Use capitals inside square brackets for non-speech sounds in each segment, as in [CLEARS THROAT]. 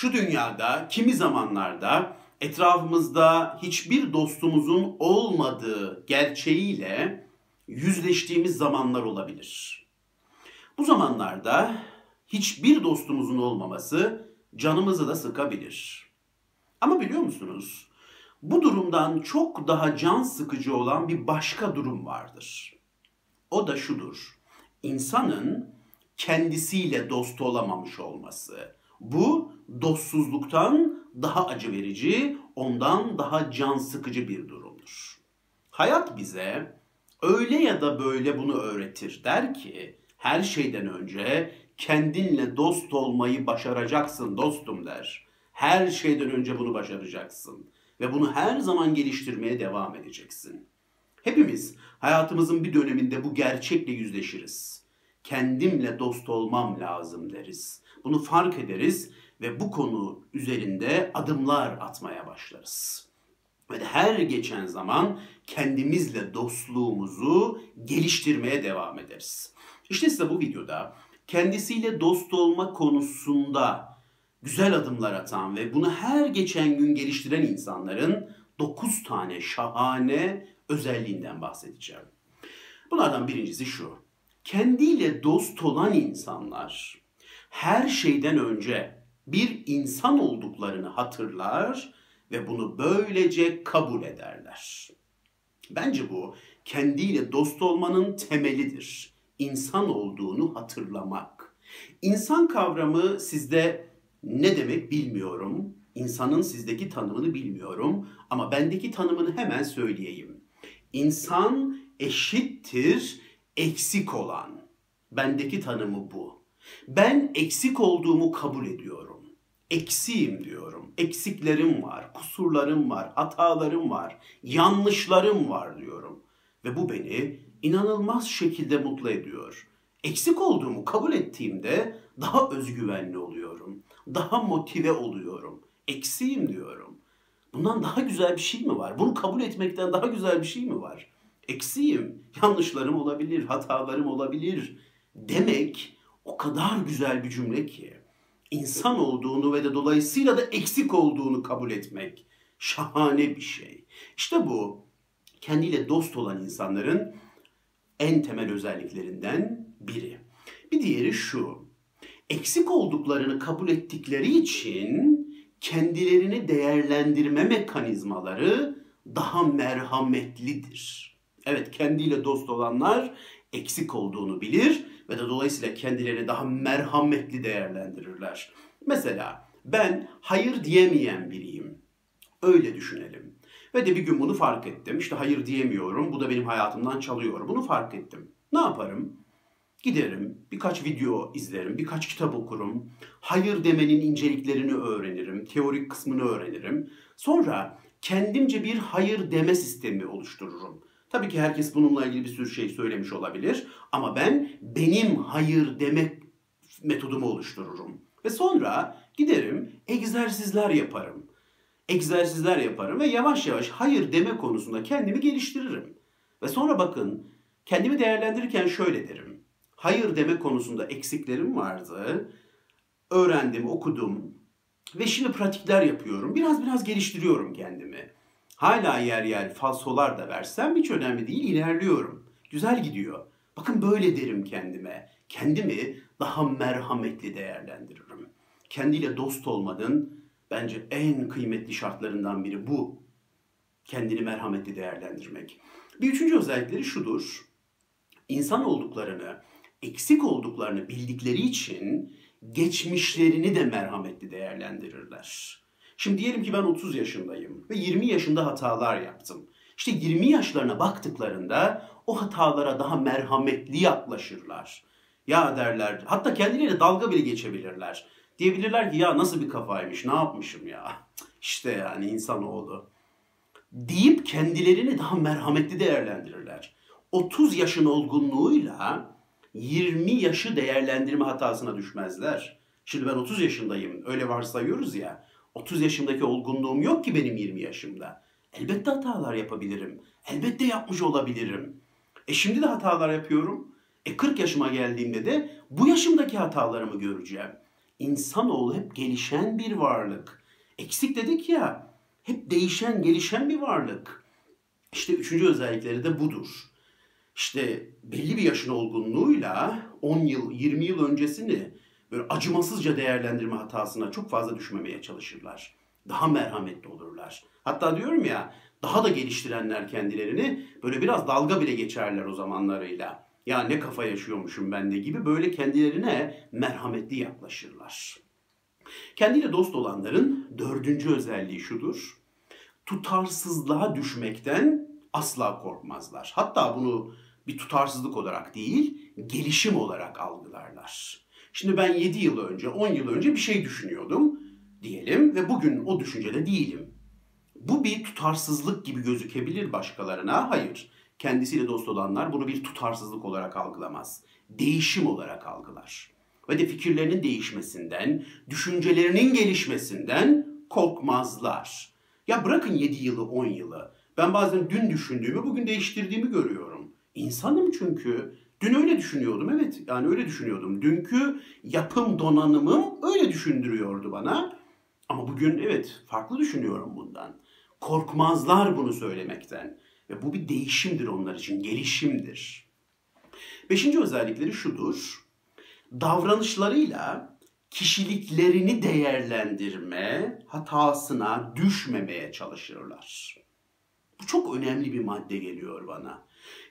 Şu dünyada kimi zamanlarda etrafımızda hiçbir dostumuzun olmadığı gerçeğiyle yüzleştiğimiz zamanlar olabilir. Bu zamanlarda hiçbir dostumuzun olmaması canımızı da sıkabilir. Ama biliyor musunuz? Bu durumdan çok daha can sıkıcı olan bir başka durum vardır. O da şudur. İnsanın kendisiyle dost olamamış olması. Bu dostsuzluktan daha acı verici, ondan daha can sıkıcı bir durumdur. Hayat bize öyle ya da böyle bunu öğretir der ki her şeyden önce kendinle dost olmayı başaracaksın dostum der. Her şeyden önce bunu başaracaksın ve bunu her zaman geliştirmeye devam edeceksin. Hepimiz hayatımızın bir döneminde bu gerçekle yüzleşiriz. Kendimle dost olmam lazım deriz. Bunu fark ederiz ve bu konu üzerinde adımlar atmaya başlarız. Ve her geçen zaman kendimizle dostluğumuzu geliştirmeye devam ederiz. İşte size bu videoda kendisiyle dost olma konusunda güzel adımlar atan ve bunu her geçen gün geliştiren insanların 9 tane şahane özelliğinden bahsedeceğim. Bunlardan birincisi şu. Kendiyle dost olan insanlar her şeyden önce bir insan olduklarını hatırlar ve bunu böylece kabul ederler. Bence bu kendiyle dost olmanın temelidir. İnsan olduğunu hatırlamak. İnsan kavramı sizde ne demek bilmiyorum. İnsanın sizdeki tanımını bilmiyorum ama bendeki tanımını hemen söyleyeyim. İnsan eşittir eksik olan. Bendeki tanımı bu. Ben eksik olduğumu kabul ediyorum. Eksiğim diyorum. Eksiklerim var, kusurlarım var, hatalarım var, yanlışlarım var diyorum. Ve bu beni inanılmaz şekilde mutlu ediyor. Eksik olduğumu kabul ettiğimde daha özgüvenli oluyorum. Daha motive oluyorum. Eksiğim diyorum. Bundan daha güzel bir şey mi var? Bunu kabul etmekten daha güzel bir şey mi var? Eksiğim, yanlışlarım olabilir, hatalarım olabilir demek o kadar güzel bir cümle ki. İnsan olduğunu ve de dolayısıyla da eksik olduğunu kabul etmek şahane bir şey. İşte bu kendiyle dost olan insanların en temel özelliklerinden biri. Bir diğeri şu. Eksik olduklarını kabul ettikleri için kendilerini değerlendirme mekanizmaları daha merhametlidir. Evet kendiyle dost olanlar eksik olduğunu bilir ve de dolayısıyla kendilerini daha merhametli değerlendirirler. Mesela ben hayır diyemeyen biriyim. Öyle düşünelim. Ve de bir gün bunu fark ettim. İşte hayır diyemiyorum. Bu da benim hayatımdan çalıyor. Bunu fark ettim. Ne yaparım? Giderim, birkaç video izlerim, birkaç kitap okurum. Hayır demenin inceliklerini öğrenirim, teorik kısmını öğrenirim. Sonra kendimce bir hayır deme sistemi oluştururum. Tabii ki herkes bununla ilgili bir sürü şey söylemiş olabilir ama ben benim hayır demek metodumu oluştururum. Ve sonra giderim egzersizler yaparım. Egzersizler yaparım ve yavaş yavaş hayır deme konusunda kendimi geliştiririm. Ve sonra bakın kendimi değerlendirirken şöyle derim. Hayır deme konusunda eksiklerim vardı. Öğrendim, okudum ve şimdi pratikler yapıyorum. Biraz biraz geliştiriyorum kendimi. Hala yer yer falsolar da versem hiç önemli değil, ilerliyorum. Güzel gidiyor. Bakın böyle derim kendime. Kendimi daha merhametli değerlendiririm. Kendiyle dost olmanın bence en kıymetli şartlarından biri bu. Kendini merhametli değerlendirmek. Bir üçüncü özellikleri şudur. İnsan olduklarını, eksik olduklarını bildikleri için geçmişlerini de merhametli değerlendirirler. Şimdi diyelim ki ben 30 yaşındayım ve 20 yaşında hatalar yaptım. İşte 20 yaşlarına baktıklarında o hatalara daha merhametli yaklaşırlar. Ya derler, hatta kendileriyle dalga bile geçebilirler. Diyebilirler ki ya nasıl bir kafaymış, ne yapmışım ya. İşte yani insanoğlu. Deyip kendilerini daha merhametli değerlendirirler. 30 yaşın olgunluğuyla 20 yaşı değerlendirme hatasına düşmezler. Şimdi ben 30 yaşındayım, öyle varsayıyoruz ya. 30 yaşındaki olgunluğum yok ki benim 20 yaşımda. Elbette hatalar yapabilirim. Elbette yapmış olabilirim. E şimdi de hatalar yapıyorum. E 40 yaşıma geldiğimde de bu yaşımdaki hatalarımı göreceğim. İnsanoğlu hep gelişen bir varlık. Eksik dedik ya, hep değişen, gelişen bir varlık. İşte üçüncü özellikleri de budur. İşte belli bir yaşın olgunluğuyla 10 yıl, 20 yıl öncesini böyle acımasızca değerlendirme hatasına çok fazla düşmemeye çalışırlar. Daha merhametli olurlar. Hatta diyorum ya daha da geliştirenler kendilerini böyle biraz dalga bile geçerler o zamanlarıyla. Ya ne kafa yaşıyormuşum ben de gibi böyle kendilerine merhametli yaklaşırlar. Kendiyle dost olanların dördüncü özelliği şudur. Tutarsızlığa düşmekten asla korkmazlar. Hatta bunu bir tutarsızlık olarak değil, gelişim olarak algılarlar. Şimdi ben 7 yıl önce, 10 yıl önce bir şey düşünüyordum diyelim ve bugün o düşüncede değilim. Bu bir tutarsızlık gibi gözükebilir başkalarına. Hayır. Kendisiyle dost olanlar bunu bir tutarsızlık olarak algılamaz. Değişim olarak algılar. Ve de fikirlerinin değişmesinden, düşüncelerinin gelişmesinden korkmazlar. Ya bırakın 7 yılı, 10 yılı. Ben bazen dün düşündüğümü bugün değiştirdiğimi görüyorum. İnsanım çünkü. Dün öyle düşünüyordum evet yani öyle düşünüyordum. Dünkü yapım donanımım öyle düşündürüyordu bana. Ama bugün evet farklı düşünüyorum bundan. Korkmazlar bunu söylemekten. Ve bu bir değişimdir onlar için, gelişimdir. Beşinci özellikleri şudur. Davranışlarıyla kişiliklerini değerlendirme hatasına düşmemeye çalışırlar. Bu çok önemli bir madde geliyor bana.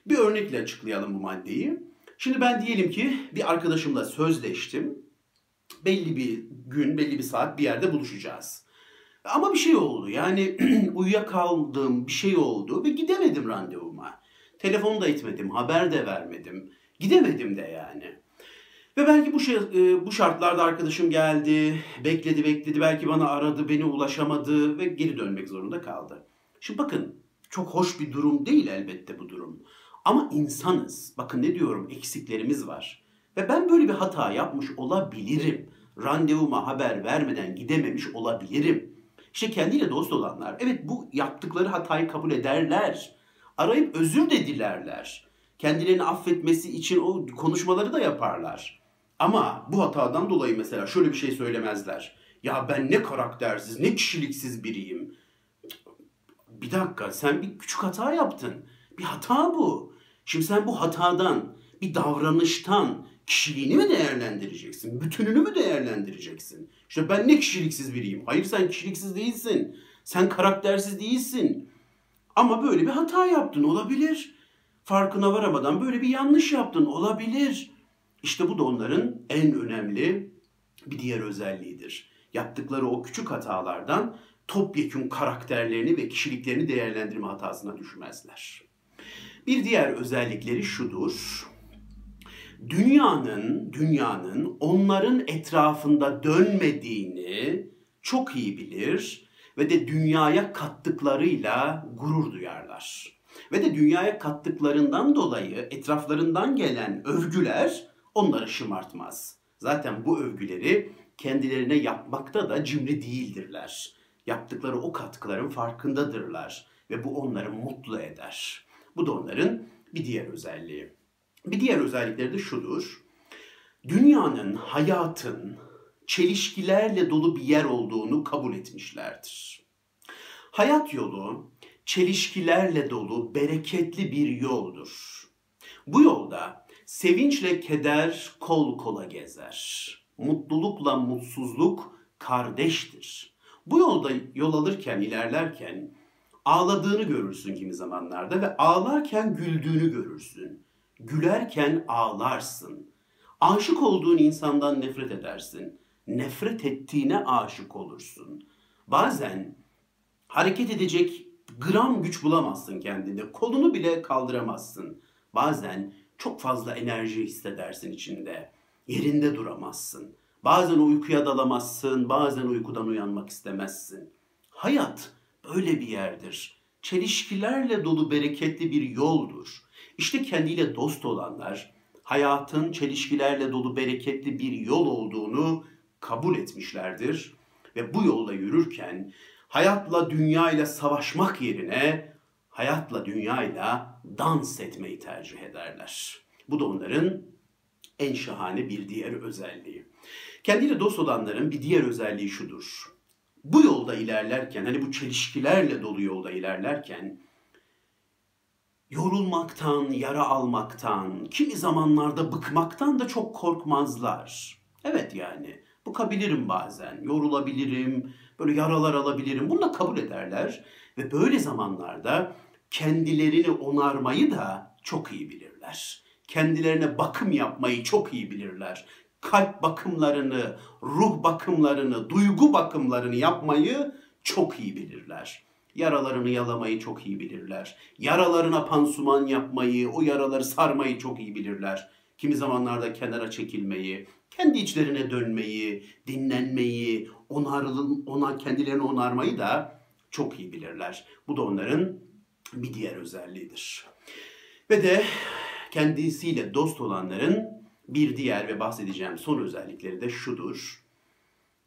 Bir örnekle açıklayalım bu maddeyi. Şimdi ben diyelim ki bir arkadaşımla sözleştim. Belli bir gün, belli bir saat bir yerde buluşacağız. Ama bir şey oldu. Yani [CLEARS THROAT] uyuyakaldım, bir şey oldu ve gidemedim randevuma. Telefon da etmedim, haber de vermedim. Gidemedim de yani. Ve belki bu şey, e, bu şartlarda arkadaşım geldi, bekledi bekledi, belki bana aradı, beni ulaşamadı ve geri dönmek zorunda kaldı. Şimdi bakın, çok hoş bir durum değil elbette bu durum. Ama insanız. Bakın ne diyorum, eksiklerimiz var. Ve ben böyle bir hata yapmış olabilirim. Randevuma haber vermeden gidememiş olabilirim. İşte kendiyle dost olanlar evet bu yaptıkları hatayı kabul ederler. Arayıp özür de dilerler. Kendilerini affetmesi için o konuşmaları da yaparlar. Ama bu hatadan dolayı mesela şöyle bir şey söylemezler. Ya ben ne karaktersiz, ne kişiliksiz biriyim. Bir dakika sen bir küçük hata yaptın. Bir hata bu. Şimdi sen bu hatadan, bir davranıştan, kişiliğini mi değerlendireceksin? Bütününü mü değerlendireceksin? İşte ben ne kişiliksiz biriyim. Hayır sen kişiliksiz değilsin. Sen karaktersiz değilsin. Ama böyle bir hata yaptın olabilir. Farkına varamadan böyle bir yanlış yaptın olabilir. İşte bu da onların en önemli bir diğer özelliğidir. Yaptıkları o küçük hatalardan topyekun karakterlerini ve kişiliklerini değerlendirme hatasına düşmezler. Bir diğer özellikleri şudur dünyanın dünyanın onların etrafında dönmediğini çok iyi bilir ve de dünyaya kattıklarıyla gurur duyarlar. Ve de dünyaya kattıklarından dolayı etraflarından gelen övgüler onları şımartmaz. Zaten bu övgüleri kendilerine yapmakta da cimri değildirler. Yaptıkları o katkıların farkındadırlar ve bu onları mutlu eder. Bu da onların bir diğer özelliği. Bir diğer özellikleri de şudur. Dünyanın, hayatın çelişkilerle dolu bir yer olduğunu kabul etmişlerdir. Hayat yolu çelişkilerle dolu bereketli bir yoldur. Bu yolda sevinçle keder kol kola gezer. Mutlulukla mutsuzluk kardeştir. Bu yolda yol alırken, ilerlerken ağladığını görürsün kimi zamanlarda ve ağlarken güldüğünü görürsün. Gülerken ağlarsın. Aşık olduğun insandan nefret edersin. Nefret ettiğine aşık olursun. Bazen hareket edecek gram güç bulamazsın kendinde. Kolunu bile kaldıramazsın. Bazen çok fazla enerji hissedersin içinde. Yerinde duramazsın. Bazen uykuya dalamazsın, bazen uykudan uyanmak istemezsin. Hayat böyle bir yerdir. Çelişkilerle dolu bereketli bir yoldur. İşte kendiyle dost olanlar hayatın çelişkilerle dolu bereketli bir yol olduğunu kabul etmişlerdir ve bu yolda yürürken hayatla dünyayla savaşmak yerine hayatla dünyayla dans etmeyi tercih ederler. Bu da onların en şahane bir diğer özelliği. Kendiyle dost olanların bir diğer özelliği şudur. Bu yolda ilerlerken, hani bu çelişkilerle dolu yolda ilerlerken yorulmaktan, yara almaktan, kimi zamanlarda bıkmaktan da çok korkmazlar. Evet yani bıkabilirim bazen, yorulabilirim, böyle yaralar alabilirim. Bunu da kabul ederler ve böyle zamanlarda kendilerini onarmayı da çok iyi bilirler. Kendilerine bakım yapmayı çok iyi bilirler. Kalp bakımlarını, ruh bakımlarını, duygu bakımlarını yapmayı çok iyi bilirler. Yaralarını yalamayı çok iyi bilirler. Yaralarına pansuman yapmayı, o yaraları sarmayı çok iyi bilirler. Kimi zamanlarda kenara çekilmeyi, kendi içlerine dönmeyi, dinlenmeyi, onarılın, ona kendilerini onarmayı da çok iyi bilirler. Bu da onların bir diğer özelliğidir. Ve de kendisiyle dost olanların bir diğer ve bahsedeceğim son özellikleri de şudur.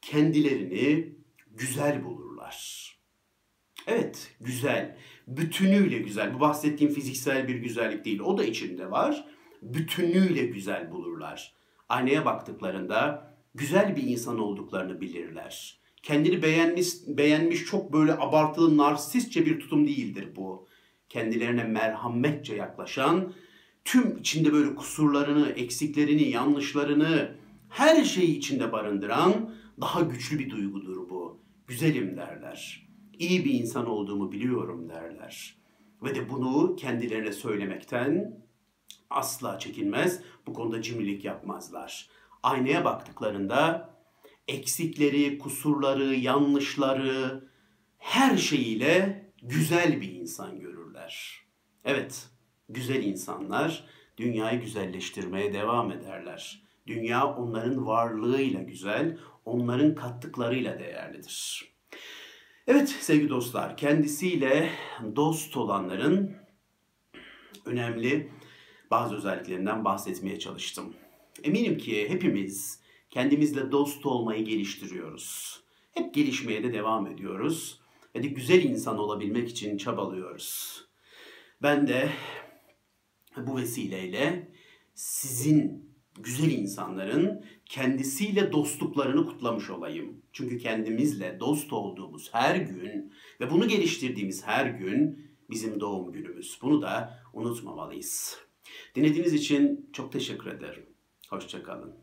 Kendilerini güzel bulurlar. Evet, güzel. Bütünüyle güzel. Bu bahsettiğim fiziksel bir güzellik değil. O da içinde var. Bütünüyle güzel bulurlar. Aynaya baktıklarında güzel bir insan olduklarını bilirler. Kendini beğenmiş, beğenmiş çok böyle abartılı narsistçe bir tutum değildir bu. Kendilerine merhametçe yaklaşan, tüm içinde böyle kusurlarını, eksiklerini, yanlışlarını, her şeyi içinde barındıran daha güçlü bir duygudur bu. Güzelim derler. İyi bir insan olduğumu biliyorum derler. Ve de bunu kendilerine söylemekten asla çekinmez. Bu konuda cimrilik yapmazlar. Aynaya baktıklarında eksikleri, kusurları, yanlışları her şeyiyle güzel bir insan görürler. Evet, güzel insanlar dünyayı güzelleştirmeye devam ederler. Dünya onların varlığıyla güzel, onların kattıklarıyla değerlidir. Evet sevgili dostlar, kendisiyle dost olanların önemli bazı özelliklerinden bahsetmeye çalıştım. Eminim ki hepimiz kendimizle dost olmayı geliştiriyoruz. Hep gelişmeye de devam ediyoruz. Ve güzel insan olabilmek için çabalıyoruz. Ben de bu vesileyle sizin güzel insanların kendisiyle dostluklarını kutlamış olayım. Çünkü kendimizle dost olduğumuz her gün ve bunu geliştirdiğimiz her gün bizim doğum günümüz. Bunu da unutmamalıyız. Dinlediğiniz için çok teşekkür ederim. Hoşçakalın.